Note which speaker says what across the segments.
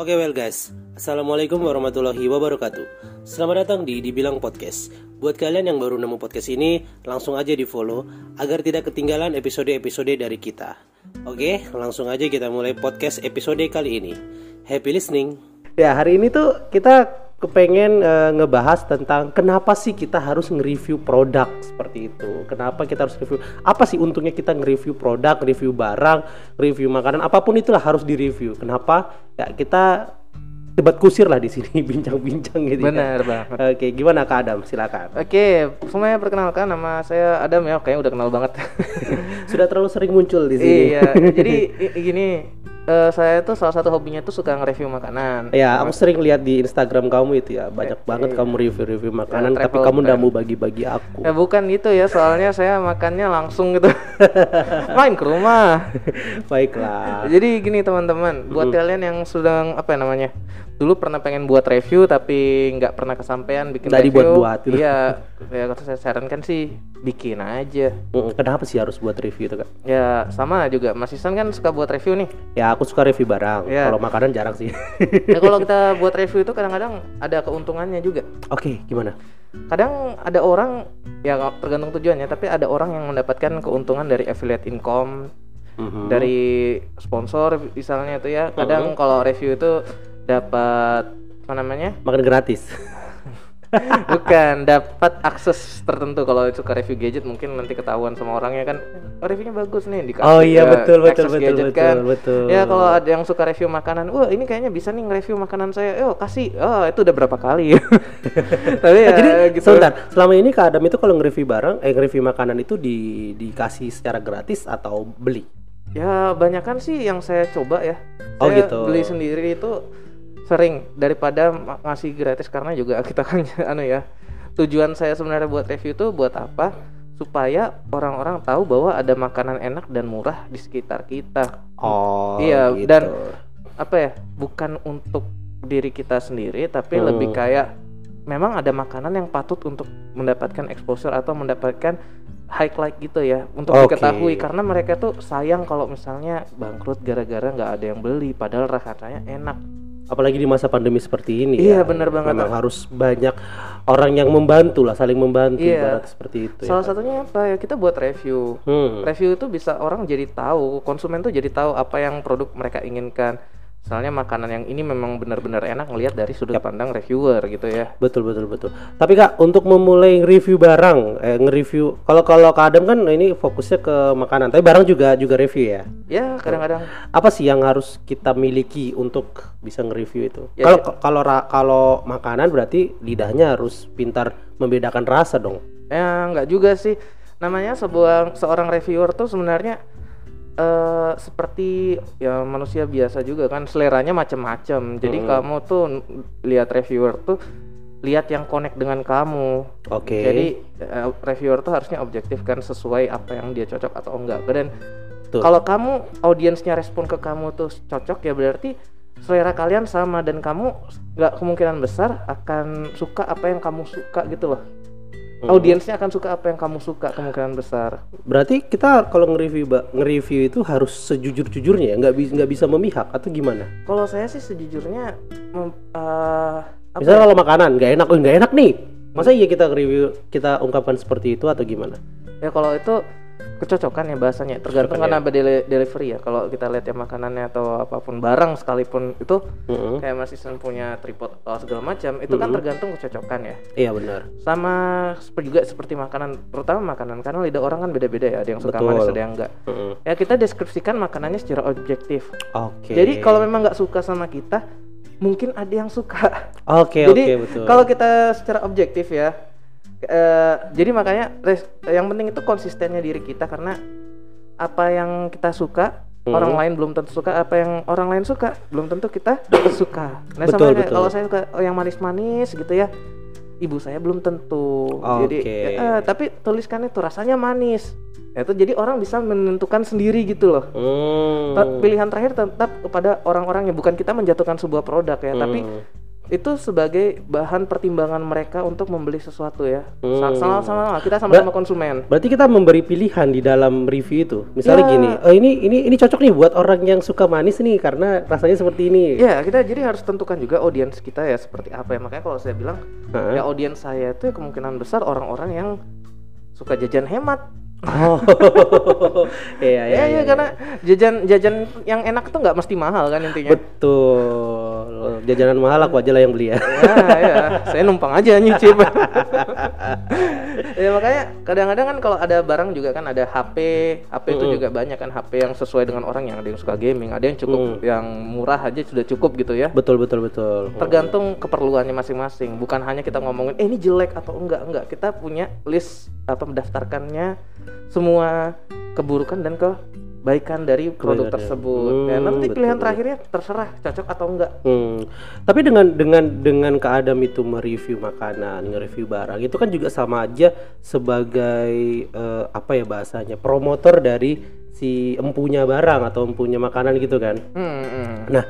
Speaker 1: Oke well guys, Assalamualaikum warahmatullahi wabarakatuh. Selamat datang di Dibilang Podcast. Buat kalian yang baru nemu podcast ini, langsung aja di follow Agar tidak ketinggalan episode-episode dari kita. Oke, langsung aja kita mulai podcast episode kali ini. Happy listening. Ya hari ini tuh kita kepengen uh, ngebahas tentang kenapa sih kita harus nge-review produk seperti itu. Kenapa kita harus review? Apa sih untungnya kita nge-review produk, review barang, review makanan, apa pun itulah harus di-review. Kenapa? Ya kita debat kusir lah di sini bincang-bincang gitu.
Speaker 2: Ya. Benar ya. banget.
Speaker 1: Oke, gimana Kak Adam? Silakan.
Speaker 2: Oke, semuanya perkenalkan nama saya Adam ya. Kayaknya udah kenal banget.
Speaker 1: Sudah terlalu sering muncul di sini.
Speaker 2: Iya. jadi gini, uh, saya tuh salah satu hobinya tuh suka nge-review makanan.
Speaker 1: Ya, aku sering lihat di Instagram kamu itu ya, banyak banget kamu review-review makanan, ya, tapi kamu nggak mau bagi-bagi aku.
Speaker 2: Ya bukan itu ya, soalnya saya makannya langsung gitu. Main ke rumah.
Speaker 1: Baiklah.
Speaker 2: Jadi gini teman-teman, buat hmm. kalian yang sedang apa ya namanya? Dulu pernah pengen buat review tapi nggak pernah kesampaian bikin
Speaker 1: Dari
Speaker 2: review.
Speaker 1: buat-buat.
Speaker 2: Gitu. Iya, ya saya sarankan sih bikin aja.
Speaker 1: Kenapa sih harus buat review itu kak?
Speaker 2: Ya sama juga, Mas Isan kan suka buat review nih.
Speaker 1: Ya aku suka review barang. Ya. Kalau makanan jarang sih.
Speaker 2: ya kalau kita buat review itu kadang-kadang ada keuntungannya juga.
Speaker 1: Oke, okay, gimana?
Speaker 2: Kadang ada orang ya tergantung tujuannya, tapi ada orang yang mendapatkan keuntungan dari affiliate income, mm-hmm. dari sponsor misalnya itu ya. Kadang mm-hmm. kalau review itu dapat apa namanya?
Speaker 1: Makan gratis.
Speaker 2: Bukan, dapat akses tertentu kalau suka review gadget mungkin nanti ketahuan sama orangnya kan oh, reviewnya bagus nih
Speaker 1: dikasih Oh iya betul betul betul gadget betul, kan. betul.
Speaker 2: Ya kalau ada yang suka review makanan, wah ini kayaknya bisa nih nge-review makanan saya. Yo kasih. Oh, itu udah berapa kali.
Speaker 1: Tapi ya Jadi, gitu. Sebentar, selama ini Kak Adam itu kalau nge-review barang, eh nge-review makanan itu di dikasih secara gratis atau beli?
Speaker 2: Ya, banyak kan sih yang saya coba ya.
Speaker 1: Oh saya gitu.
Speaker 2: Beli sendiri itu sering daripada ngasih gratis karena juga kita kan anu ya tujuan saya sebenarnya buat review tuh buat apa supaya orang-orang tahu bahwa ada makanan enak dan murah di sekitar kita.
Speaker 1: Oh,
Speaker 2: iya gitu. dan apa ya bukan untuk diri kita sendiri tapi hmm. lebih kayak memang ada makanan yang patut untuk mendapatkan exposure atau mendapatkan highlight gitu ya untuk okay. diketahui karena mereka tuh sayang kalau misalnya bangkrut gara-gara nggak ada yang beli padahal rasanya enak
Speaker 1: apalagi di masa pandemi seperti ini
Speaker 2: iya ya, benar banget.
Speaker 1: Memang harus banyak orang yang membantu lah saling membantu iya. seperti itu
Speaker 2: ya. Salah ya, satunya apa ya? Kita buat review. Hmm. review itu bisa orang jadi tahu konsumen tuh jadi tahu apa yang produk mereka inginkan Soalnya makanan yang ini memang benar-benar enak ngelihat dari sudut yep. pandang reviewer gitu ya.
Speaker 1: Betul betul betul. Tapi Kak, untuk memulai review barang, eh, nge-review kalau kalau Kak Adam kan ini fokusnya ke makanan, tapi barang juga juga review ya.
Speaker 2: Ya, kadang-kadang.
Speaker 1: Apa sih yang harus kita miliki untuk bisa nge-review itu? Kalau ya, kalau kalau makanan berarti lidahnya harus pintar membedakan rasa dong.
Speaker 2: Ya, enggak juga sih. Namanya sebuah seorang reviewer tuh sebenarnya uh, seperti ya manusia biasa juga kan seleranya macam-macam. Jadi hmm. kamu tuh lihat reviewer tuh lihat yang connect dengan kamu.
Speaker 1: Oke. Okay.
Speaker 2: Jadi uh, reviewer tuh harusnya objektif kan sesuai apa yang dia cocok atau enggak. Dan kalau kamu audiensnya respon ke kamu tuh cocok ya berarti selera kalian sama dan kamu nggak kemungkinan besar akan suka apa yang kamu suka gitu loh hmm. audiensnya akan suka apa yang kamu suka kemungkinan besar.
Speaker 1: Berarti kita kalau nge-review nge-review itu harus sejujur-jujurnya ya, nggak bisa nggak bisa memihak atau gimana?
Speaker 2: Kalau saya sih sejujurnya uh,
Speaker 1: Misalnya ya? kalau makanan nggak enak, oh nggak enak nih. Masa iya kita review kita ungkapkan seperti itu atau gimana?
Speaker 2: Ya kalau itu kecocokan ya bahasanya tergantung kan ya. apa deli delivery ya kalau kita lihat ya makanannya atau apa pun barang sekalipun itu mm-hmm. kayak Mas Isan punya tripod atau segala macam itu mm-hmm. kan tergantung kecocokan ya
Speaker 1: iya benar
Speaker 2: sama juga seperti makanan terutama makanan karena lidah orang kan beda-beda ya ada yang suka Betul. manis ada yang enggak mm-hmm. ya kita deskripsikan makanannya secara objektif
Speaker 1: oke okay.
Speaker 2: jadi kalau memang nggak suka sama kita mungkin ada yang suka
Speaker 1: oke okay,
Speaker 2: jadi
Speaker 1: okay,
Speaker 2: kalau kita secara objektif ya uh, jadi makanya res, yang penting itu konsistennya diri kita karena apa yang kita suka hmm. orang lain belum tentu suka apa yang orang lain suka belum tentu kita suka nah betul, sama kalau saya suka yang manis-manis gitu ya ibu saya belum tentu jadi okay. ya, uh, tapi tuliskan itu rasanya manis ya itu jadi orang bisa menentukan sendiri gitu loh
Speaker 1: hmm.
Speaker 2: pilihan terakhir tetap kepada orang-orang yang bukan kita menjatuhkan sebuah produk ya hmm. tapi itu sebagai bahan pertimbangan mereka untuk membeli sesuatu ya.
Speaker 1: Hmm.
Speaker 2: Sama-sama kita sama-sama konsumen.
Speaker 1: Berarti kita memberi pilihan di dalam review itu. Misalnya
Speaker 2: Ya.
Speaker 1: gini, oh ini ini ini cocok nih buat orang yang suka manis nih karena rasanya seperti ini.
Speaker 2: Ya, kita jadi harus tentukan juga audiens kita ya seperti apa ya. Makanya kalau saya bilang
Speaker 1: Heeh.
Speaker 2: ya audiens saya itu ya kemungkinan besar orang-orang yang suka jajan hemat.
Speaker 1: Oh. Iya,
Speaker 2: Ya, ya, karena jajan jajan yang enak tuh nggak mesti mahal kan intinya.
Speaker 1: betul. Jajanan mahal aku aja lah yang beli ya.
Speaker 2: ya, ya, saya numpang aja nyicip. ya makanya kadang-kadang kan kalau ada barang juga kan ada HP, HP itu juga banyak kan HP yang sesuai dengan orang yang ada yang suka gaming, ada yang cukup yang murah aja sudah cukup gitu ya.
Speaker 1: betul betul betul.
Speaker 2: Tergantung keperluannya masing-masing. Bukan hanya kita ngomongin eh ini jelek atau enggak, enggak. Kita punya list apa mendaftarkannya semua keburukan dan kebaikan dari produk tersebut. ya,
Speaker 1: Hmm,
Speaker 2: nanti
Speaker 1: betul,
Speaker 2: pilihan
Speaker 1: betul.
Speaker 2: terakhirnya terserah cocok atau enggak.
Speaker 1: Hmm. Tapi dengan dengan dengan keadaan itu mereview makanan, nge-review barang itu kan juga sama aja sebagai eh, apa ya bahasanya promotor dari si empunya barang atau empunya makanan gitu kan.
Speaker 2: Hmm, hmm.
Speaker 1: Nah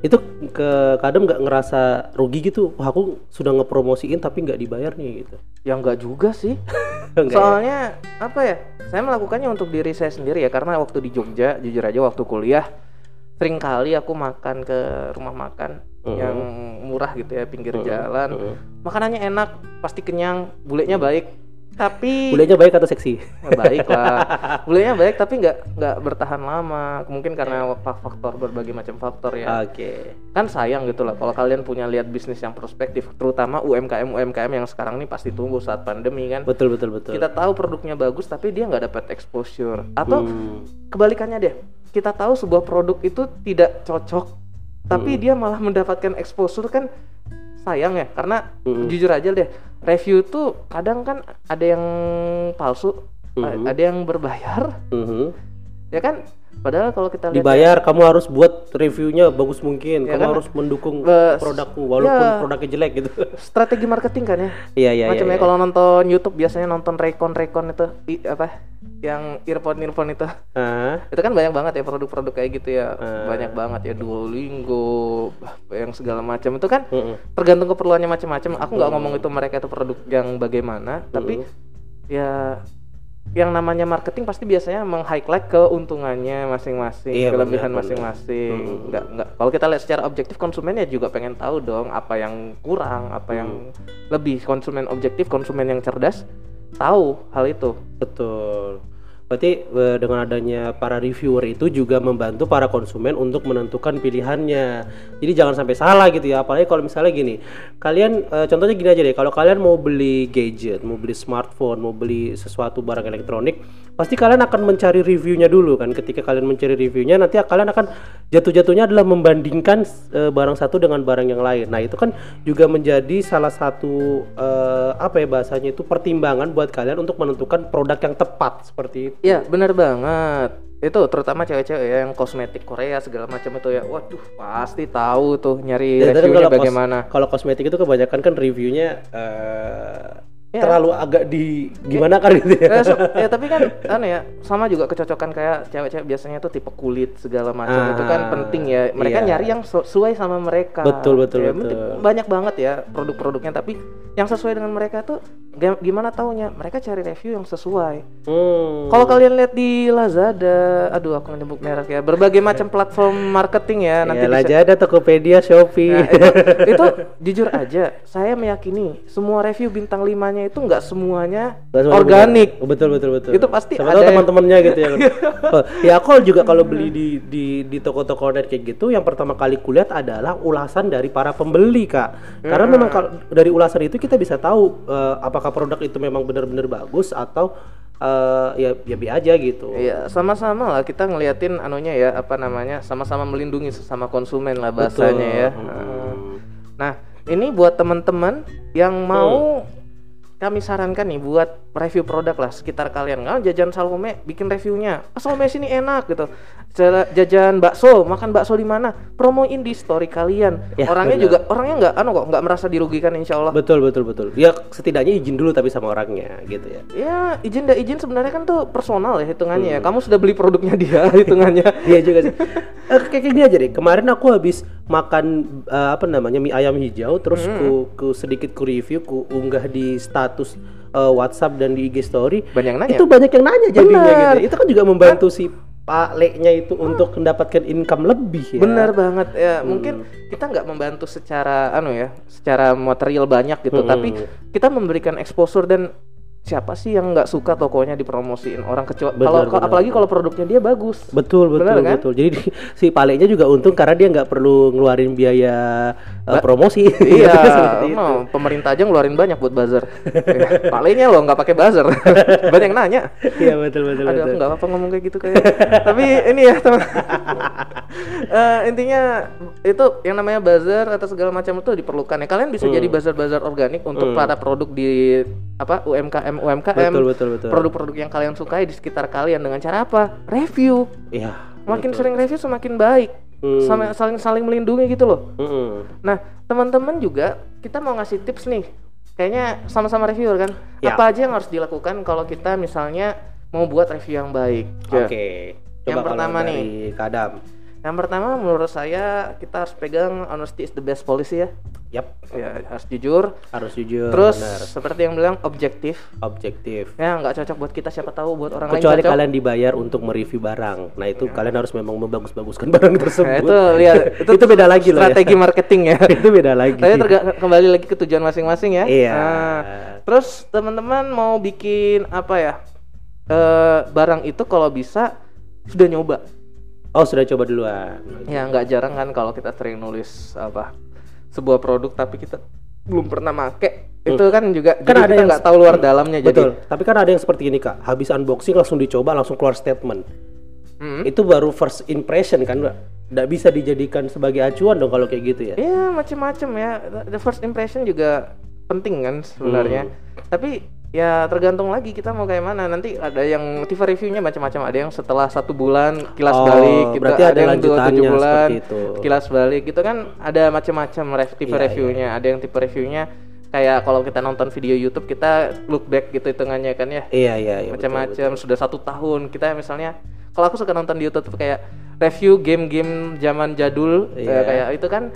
Speaker 1: itu ke kadang nggak ngerasa rugi gitu. Wah aku sudah ngepromosiin tapi nggak dibayar nih gitu.
Speaker 2: Ya enggak juga sih.
Speaker 1: Ya?
Speaker 2: Soalnya apa ya? Saya melakukannya untuk diri saya sendiri ya karena waktu di Jogja, jujur aja waktu kuliah sering kali aku makan ke rumah makan yang murah gitu ya pinggir jalan.
Speaker 1: Mm-mm.
Speaker 2: Makanannya enak, pasti kenyang, bulenya baik. Tapi
Speaker 1: Bulenya baik atau seksi?
Speaker 2: Ya, baik lah. Bulenya baik tapi nggak nggak bertahan lama. Mungkin karena fa- faktor berbagai macam faktor ya.
Speaker 1: Oke.
Speaker 2: Kan sayang gitu lah kalau kalian punya lihat bisnis yang prospektif, terutama UMKM UMKM yang sekarang ini pasti tumbuh saat pandemi kan.
Speaker 1: Betul betul betul.
Speaker 2: Kita tahu produknya bagus tapi dia nggak dapat exposure. Atau
Speaker 1: Hmm.
Speaker 2: kebalikannya deh. Kita tahu sebuah produk itu tidak cocok tapi dia malah mendapatkan exposure kan sayang ya karena
Speaker 1: Mm-mm.
Speaker 2: jujur aja deh review tuh kadang kan ada yang palsu
Speaker 1: Mhm.
Speaker 2: ada yang berbayar
Speaker 1: Mhm.
Speaker 2: ya kan padahal kalau kita lihat
Speaker 1: dibayar kamu harus buat reviewnya bagus mungkin
Speaker 2: Ya
Speaker 1: kamu
Speaker 2: kan?
Speaker 1: harus mendukung
Speaker 2: Bes-
Speaker 1: produkku walaupun
Speaker 2: ya.
Speaker 1: produknya jelek gitu
Speaker 2: strategi marketing kan ya
Speaker 1: iya iya
Speaker 2: macamnya
Speaker 1: iya.
Speaker 2: kalau nonton YouTube biasanya nonton recon itu i- apa yang earphone earphone itu
Speaker 1: Ah,
Speaker 2: itu kan banyak banget ya produk-produk kayak gitu ya
Speaker 1: Ah.
Speaker 2: banyak banget ya Duolingo yang segala macam itu kan
Speaker 1: mm-mm.
Speaker 2: tergantung keperluannya macam-macam aku nggak ngomong itu mereka itu produk yang bagaimana tapi ya yang namanya marketing pasti biasanya meng-highlight keuntungannya masing-masing,
Speaker 1: Iya,
Speaker 2: kelebihan
Speaker 1: benar, benar.
Speaker 2: masing-masing.
Speaker 1: Hmm.
Speaker 2: Nggak nggak kalau kita lihat secara objektif konsumen ya juga pengen tahu dong apa yang kurang, apa yang lebih. Konsumen objektif, konsumen yang cerdas tahu hal itu.
Speaker 1: betul berarti eh, dengan adanya para reviewer itu juga membantu para konsumen untuk menentukan pilihannya. Jadi jangan sampai salah gitu ya apalagi kalau misalnya gini kalian eh, contohnya gini aja deh kalau kalian mau beli gadget mau beli smartphone mau beli sesuatu barang elektronik pasti kalian akan mencari reviewnya dulu kan. Ketika kalian mencari reviewnya nanti kalian akan jatuh-jatuhnya adalah membandingkan eh, barang satu dengan barang yang lain. Nah itu kan juga menjadi salah satu apa ya bahasanya itu pertimbangan buat kalian untuk menentukan produk yang tepat seperti itu
Speaker 2: Ya benar banget. Itu terutama cewek-cewek ya, yang kosmetik Korea segala macam itu ya. Waduh pasti tahu tuh nyari
Speaker 1: Ya,
Speaker 2: reviewnya
Speaker 1: kos-
Speaker 2: bagaimana.
Speaker 1: kalau kosmetik itu kebanyakan kan reviewnya eh,
Speaker 2: Ya.
Speaker 1: terlalu agak di gimana kan gitu ya.
Speaker 2: ya, so- ya, tapi kan anu ya sama juga kecocokan kayak cewek-cewek biasanya tuh tipe kulit segala macam itu kan
Speaker 1: Ah,
Speaker 2: penting ya mereka
Speaker 1: iya.
Speaker 2: nyari yang sesuai sama mereka
Speaker 1: Betul, betul,
Speaker 2: Ya,
Speaker 1: betul.
Speaker 2: banyak banget ya produk-produknya tapi yang sesuai dengan mereka tuh gimana taunya mereka cari review yang sesuai
Speaker 1: Hmm.
Speaker 2: kalau kalian lihat di Lazada aduh aku nyebut merek ya berbagai macam platform marketing ya nanti
Speaker 1: ya,
Speaker 2: bisa-
Speaker 1: Lazada, Tokopedia, Shopee.
Speaker 2: Nah, itu, itu jujur aja, saya meyakini semua review bintang limanya itu nggak semuanya
Speaker 1: semua
Speaker 2: organik.
Speaker 1: Betul betul betul.
Speaker 2: Itu pasti
Speaker 1: Siapa
Speaker 2: ada
Speaker 1: tahu
Speaker 2: yang-
Speaker 1: teman-temannya gitu ya. Oh, ya aku juga kalau beli di di di toko-toko net kayak gitu yang pertama kali kulihat adalah ulasan dari para pembeli, Kak. Karena
Speaker 2: Hmm.
Speaker 1: memang kalau dari ulasan itu kita bisa tahu eh, apakah produk itu memang benar-benar bagus atau eh, ya ya bi aja gitu.
Speaker 2: Iya, sama-sama lah kita ngeliatin anunya ya, apa namanya, sama-sama melindungi sesama konsumen lah bahasanya ya.
Speaker 1: Hmm.
Speaker 2: Nah, ini buat teman-teman yang mau kami sarankan nih buat review produk lah sekitar kalian kan jajan Salome bikin reviewnya ah, Salome sini enak gitu jajan bakso makan bakso di mana promoin di story kalian
Speaker 1: Ya,
Speaker 2: orangnya
Speaker 1: benar.
Speaker 2: juga orangnya nggak anu kok nggak merasa dirugikan insya Allah
Speaker 1: Betul betul betul. Ya setidaknya izin dulu tapi sama orangnya gitu ya.
Speaker 2: ya izin nggak izin sebenarnya kan tuh personal ya hitungannya
Speaker 1: Hmm.
Speaker 2: ya kamu sudah beli produknya dia hitungannya
Speaker 1: Iya juga sih. Eh, kayak gini aja deh. Kemarin aku habis makan eh, apa namanya mie ayam hijau, terus
Speaker 2: Hmm.
Speaker 1: ku, ku sedikit ku review, ku unggah di status eh, WhatsApp dan di IG Story.
Speaker 2: banyak nanya
Speaker 1: Itu banyak yang nanya jadinya
Speaker 2: Benar.
Speaker 1: gitu. Itu kan juga membantu si Pak Leknya itu untuk mendapatkan income lebih ya.
Speaker 2: Benar banget ya. Mungkin kita nggak membantu secara anu ya, secara material banyak gitu,
Speaker 1: Hmm.
Speaker 2: tapi kita memberikan exposure dan siapa sih yang nggak suka tokonya dipromosiin orang
Speaker 1: Benar,
Speaker 2: kalau apalagi kalau produknya dia bagus.
Speaker 1: Betul betul
Speaker 2: Benar kan?
Speaker 1: betul. Jadi di- si Paleknya juga untung karena dia nggak perlu ngeluarin biaya eh, promosi.
Speaker 2: iya,
Speaker 1: Seperti itu.
Speaker 2: no, pemerintah aja ngeluarin banyak buat buzzer. Eh, Palingnya loh nggak pakai buzzer. Banyak yang nanya.
Speaker 1: Iya betul betul
Speaker 2: Aduh,
Speaker 1: betul.
Speaker 2: aku nggak apa-apa ngomong kayak gitu kayak. Tapi ini ya teman. Eh, intinya itu yang namanya buzzer atau segala macam itu diperlukan ya. Kalian bisa jadi buzzer-buzzer organik untuk para produk di apa UMKM UMKM.
Speaker 1: Betul betul betul.
Speaker 2: Produk-produk yang kalian sukai di sekitar kalian dengan cara apa? Review.
Speaker 1: Iya.
Speaker 2: Makin sering review semakin baik.
Speaker 1: Hmm.
Speaker 2: Sama saling saling melindungi gitu loh.
Speaker 1: Mm-mm.
Speaker 2: Nah, teman-teman juga kita mau ngasih tips nih. Kayaknya sama-sama reviewer kan.
Speaker 1: Ya.
Speaker 2: Apa aja yang harus dilakukan kalau kita misalnya mau buat review yang baik? Ya.
Speaker 1: Oke.
Speaker 2: Yang
Speaker 1: Coba
Speaker 2: pertama
Speaker 1: kalau
Speaker 2: nih.
Speaker 1: Kadam.
Speaker 2: Yang pertama menurut saya kita harus pegang honesty is the best policy ya.
Speaker 1: Yap,
Speaker 2: Ya, harus jujur.
Speaker 1: harus jujur.
Speaker 2: Terus
Speaker 1: benar.
Speaker 2: seperti yang bilang objektif.
Speaker 1: objektif.
Speaker 2: Ya, nggak cocok buat kita siapa tahu buat orang
Speaker 1: Kecuali
Speaker 2: lain cocok.
Speaker 1: kalian dibayar untuk mereview barang. Nah, itu kalian harus memang membagus-baguskan barang tersebut.
Speaker 2: Nah, itu lihat itu,
Speaker 1: Itu beda lagi loh ya.
Speaker 2: strategi marketing ya.
Speaker 1: itu beda lagi.
Speaker 2: Tapi kembali lagi ke tujuan masing-masing ya.
Speaker 1: Iya.
Speaker 2: Nah, terus teman-teman mau bikin apa ya? Eh barang itu kalau bisa sudah nyoba.
Speaker 1: Oh, sudah coba duluan.
Speaker 2: Ya nggak jarang kan kalau kita sering nulis apa sebuah produk tapi kita belum pernah make. Itu kan juga
Speaker 1: Kan
Speaker 2: jadi
Speaker 1: ada
Speaker 2: kita
Speaker 1: yang
Speaker 2: nggak tahu luar dalamnya
Speaker 1: Betul.
Speaker 2: jadi.
Speaker 1: Tapi kan ada yang seperti ini, Kak. Habis unboxing langsung dicoba, langsung keluar statement.
Speaker 2: Hmm.
Speaker 1: Itu baru first impression kan? Nggak bisa dijadikan sebagai acuan dong kalau kayak gitu ya.
Speaker 2: Iya macem-macem ya. The first impression juga penting kan sebenarnya.
Speaker 1: Hmm.
Speaker 2: Tapi ya tergantung lagi kita mau kayak mana. Nanti ada yang tipe reviewnya macam-macam. Ada yang setelah satu bulan kilas
Speaker 1: Oh,
Speaker 2: balik, gitu.
Speaker 1: berarti ada
Speaker 2: yang dua tujuh bulan
Speaker 1: itu.
Speaker 2: kilas balik. Gitu kan ada macam-macam rev- tipe
Speaker 1: Iya,
Speaker 2: reviewnya. Ada yang tipe reviewnya kayak kalau kita nonton video YouTube kita look back gitu hitungannya kan ya
Speaker 1: Iya, iya, iya.
Speaker 2: macam-macam sudah satu tahun kita misalnya kalau aku suka nonton di YouTube kayak review game-game zaman jadul
Speaker 1: Iya.
Speaker 2: eh, kayak itu kan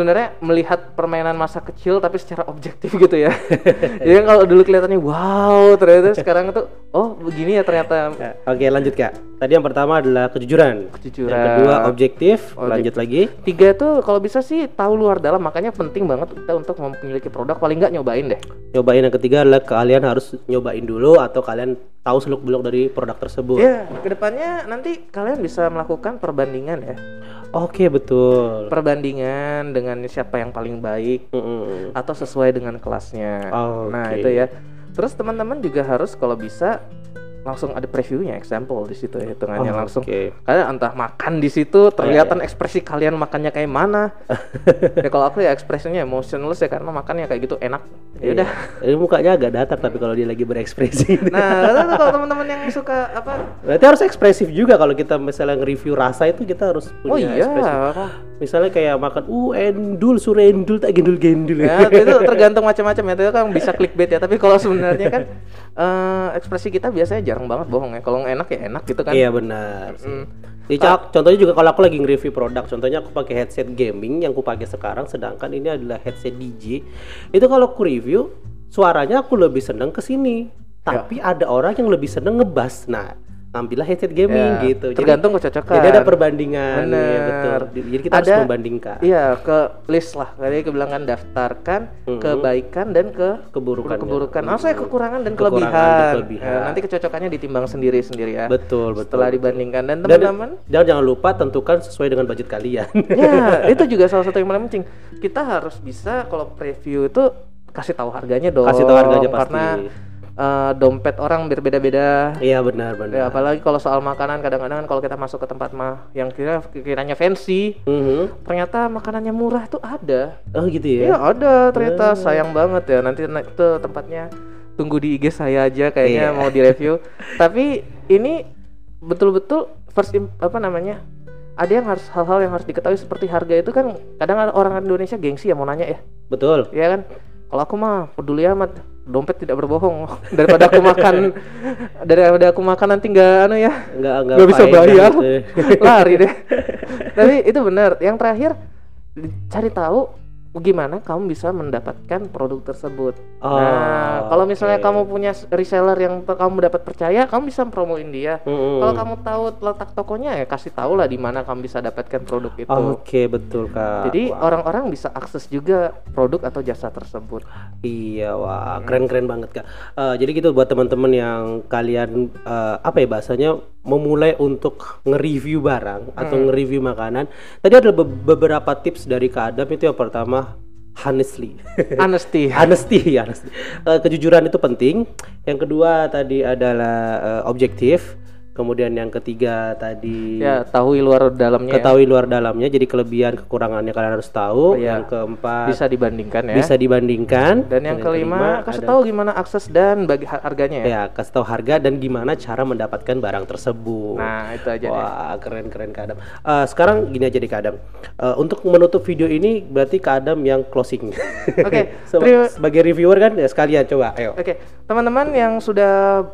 Speaker 2: sebenarnya melihat permainan masa kecil tapi secara objektif gitu ya jadi kan kalau dulu kelihatannya wow ternyata sekarang itu oh begini ya ternyata
Speaker 1: Ya, Oke, lanjut Kak. Tadi yang pertama adalah kejujuran.
Speaker 2: Kejujuran.
Speaker 1: Yang kedua objektif.
Speaker 2: Objek-
Speaker 1: Lanjut lagi.
Speaker 2: tiga tuh kalau bisa sih tahu luar dalam makanya penting banget kita untuk memiliki produk paling nggak nyobain deh
Speaker 1: Nyobain yang ketiga adalah kalian harus nyobain dulu atau kalian tahu seluk beluk dari produk tersebut.
Speaker 2: ya ke depannya nanti kalian bisa melakukan perbandingan ya
Speaker 1: Oke, betul.
Speaker 2: perbandingan dengan siapa yang paling baik
Speaker 1: Mm-mm.
Speaker 2: atau sesuai dengan kelasnya.
Speaker 1: Oke.
Speaker 2: Nah, itu ya. Terus teman-teman juga harus kalau bisa langsung ada previewnya, example di situ ya, hitungannya
Speaker 1: Oh,
Speaker 2: langsung.
Speaker 1: oke.
Speaker 2: Kalian entah makan di situ, terlihatan ekspresi kalian makannya kayak mana. ya kalau aku ya ekspresinya emotionless ya karena makannya kayak gitu enak. Ya udah.
Speaker 1: Iya. Ini mukanya agak datar tapi kalau dia lagi berekspresi.
Speaker 2: Nah, lalu kalau teman-teman yang suka apa?
Speaker 1: Berarti harus ekspresif juga kalau kita misalnya nge-review rasa itu kita harus
Speaker 2: Oh
Speaker 1: punya
Speaker 2: iya.
Speaker 1: ekspresif. Misalnya kayak makan, uh endul, surendul, tak gendul-gendul.
Speaker 2: ya itu tergantung macam-macam ya itu kan bisa clickbait ya tapi kalau sebenarnya kan eh, ekspresi kita biasanya jarang banget bohong ya kalau enak ya enak gitu kan
Speaker 1: Iya benar.
Speaker 2: Mm.
Speaker 1: Cak, contohnya juga kalau aku lagi nge-review produk, contohnya aku pakai headset gaming yang aku pakai sekarang, sedangkan ini adalah headset DJ. Itu kalau aku review, suaranya aku lebih seneng ke sini. Tapi ada orang yang lebih seneng ngebas. Nah, ambillah headset gaming
Speaker 2: Ya,
Speaker 1: gitu. Jadi-
Speaker 2: tergantung kecocokan
Speaker 1: Jadi ada perbandingan.
Speaker 2: Bener.
Speaker 1: Iya, betul. Jadi kita harus
Speaker 2: Ada-
Speaker 1: membandingkan
Speaker 2: Iya ke list lah tadi aku bilang kan daftarkan kebaikan dan ke
Speaker 1: keburukan.
Speaker 2: keburukan. Oh saya kekurangan dan
Speaker 1: Kekurangan
Speaker 2: kelebihan.
Speaker 1: dan kelebihan.
Speaker 2: Ya, nanti kecocokannya ditimbang sendiri-sendiri ya.
Speaker 1: Betul, betul.
Speaker 2: Setelah dibandingkan dan
Speaker 1: Dan,
Speaker 2: teman-teman
Speaker 1: dan jangan lupa tentukan sesuai dengan budget kalian.
Speaker 2: ya itu juga salah satu yang paling penting. Kita harus bisa kalau preview itu kasih tahu harganya dong.
Speaker 1: Kasih tahu harganya pasti.
Speaker 2: Karena eh, dompet orang berbeda-beda.
Speaker 1: Iya benar benar.
Speaker 2: Ya, apalagi kalau soal makanan kadang-kadang kalau kita masuk ke tempat mah yang kira kiranya fancy,
Speaker 1: Mhm.
Speaker 2: ternyata makanannya murah tuh ada.
Speaker 1: Oh gitu
Speaker 2: Iya
Speaker 1: ya.
Speaker 2: ada ternyata sayang banget ya nanti na- itu tempatnya tunggu di IG saya aja kayaknya
Speaker 1: Iya.
Speaker 2: mau direview. Tapi ini betul-betul first apa namanya? Ada yang harus hal-hal yang harus diketahui seperti harga itu kan kadang ada orang Indonesia gengsi ya mau nanya ya.
Speaker 1: Betul.
Speaker 2: Iya kan? Kalau aku mah peduli amat, dompet tidak berbohong. Daripada aku makan daripada aku makan nanti nggak anu ya,
Speaker 1: Nggak nggak
Speaker 2: bisa bayar,
Speaker 1: gitu ya.
Speaker 2: lari deh. Tapi itu benar. Yang terakhir cari tahu gimana kamu bisa mendapatkan produk tersebut.
Speaker 1: Oh,
Speaker 2: nah, kalau misalnya
Speaker 1: oke.
Speaker 2: kamu punya reseller yang kamu dapat percaya, kamu bisa promoin dia.
Speaker 1: Mm-mm.
Speaker 2: Kalau kamu tahu letak tokonya ya kasih tahu lah di mana kamu bisa dapatkan produk itu.
Speaker 1: Oke betul kak.
Speaker 2: Jadi orang-orang bisa akses juga produk atau jasa tersebut.
Speaker 1: Iya, wah keren-keren banget kak. Eh, jadi gitu buat teman-teman yang kalian eh, apa ya bahasanya memulai untuk nge-review barang atau nge-review makanan. Tadi ada be- beberapa tips dari kak Adam itu yang pertama honestly.
Speaker 2: Honesty.
Speaker 1: honesty, honesty. Eh, kejujuran itu penting. Yang kedua tadi adalah eh, objektif. Kemudian yang ketiga tadi
Speaker 2: Ya, tahu luar dalamnya. ya.
Speaker 1: ketahui luar dalamnya. Jadi kelebihan kekurangannya kalian harus tahu.
Speaker 2: Iya.
Speaker 1: Yang keempat
Speaker 2: Bisa dibandingkan ya.
Speaker 1: bisa dibandingkan.
Speaker 2: Dan yang kelima, kasih tahu gimana akses dan bagi har- harganya ya.
Speaker 1: ya kasih tahu harga dan gimana cara mendapatkan barang tersebut.
Speaker 2: Nah, itu aja deh.
Speaker 1: Wah keren keren Kak Adam. Eh, sekarang gini aja deh Kak Adam. Eh, untuk menutup video ini berarti Kak Adam yang closing.
Speaker 2: Oke,
Speaker 1: Seba-
Speaker 2: terima-
Speaker 1: sebagai reviewer kan ya sekalian coba ayo.
Speaker 2: Oke, teman-teman yang sudah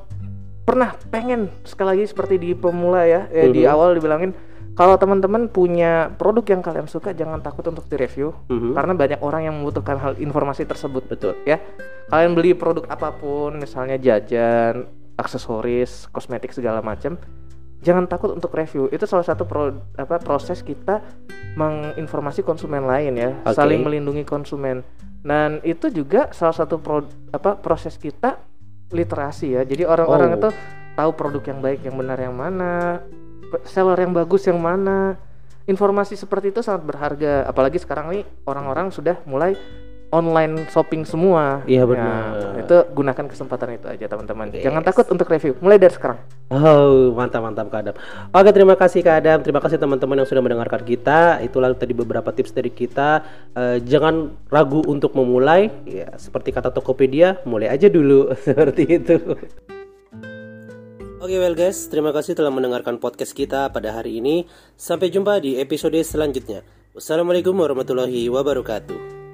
Speaker 2: pernah pengen sekali lagi seperti di pemula ya, eh, di
Speaker 1: Mhm.
Speaker 2: awal dibilangin kalau teman-teman punya produk yang kalian suka jangan takut untuk direview
Speaker 1: Mhm.
Speaker 2: karena banyak orang yang membutuhkan hal informasi tersebut
Speaker 1: Betul.
Speaker 2: ya. Kalian beli produk apa pun, misalnya jajan, aksesoris, kosmetik segala macam, jangan takut untuk review. Itu salah satu pro- apa proses kita menginformasi konsumen lain ya,
Speaker 1: Oke.
Speaker 2: saling melindungi konsumen. Dan itu juga salah satu pro- apa proses kita literasi ya. Jadi orang-orang
Speaker 1: Oh.
Speaker 2: itu tahu produk yang baik, yang benar yang mana, seller yang bagus yang mana. Informasi seperti itu sangat berharga. Apalagi sekarang nih orang-orang sudah mulai online shopping semua.
Speaker 1: Iya,
Speaker 2: Ya,
Speaker 1: benar.
Speaker 2: itu gunakan kesempatan itu aja teman-teman.
Speaker 1: Yes.
Speaker 2: Jangan takut untuk review. Mulai dari sekarang.
Speaker 1: Oh, mantap mantap Kak Adam. Oke, terima kasih Kak Adam. Terima kasih teman-teman yang sudah mendengarkan kita. Itulah tadi beberapa tips dari kita. Eh, jangan ragu untuk memulai. Ya, seperti kata Tokopedia, mulai aja dulu seperti itu. Oke, well guys, terima kasih telah mendengarkan podcast kita pada hari ini. Sampai jumpa di episode selanjutnya. Wassalamualaikum warahmatullahi wabarakatuh.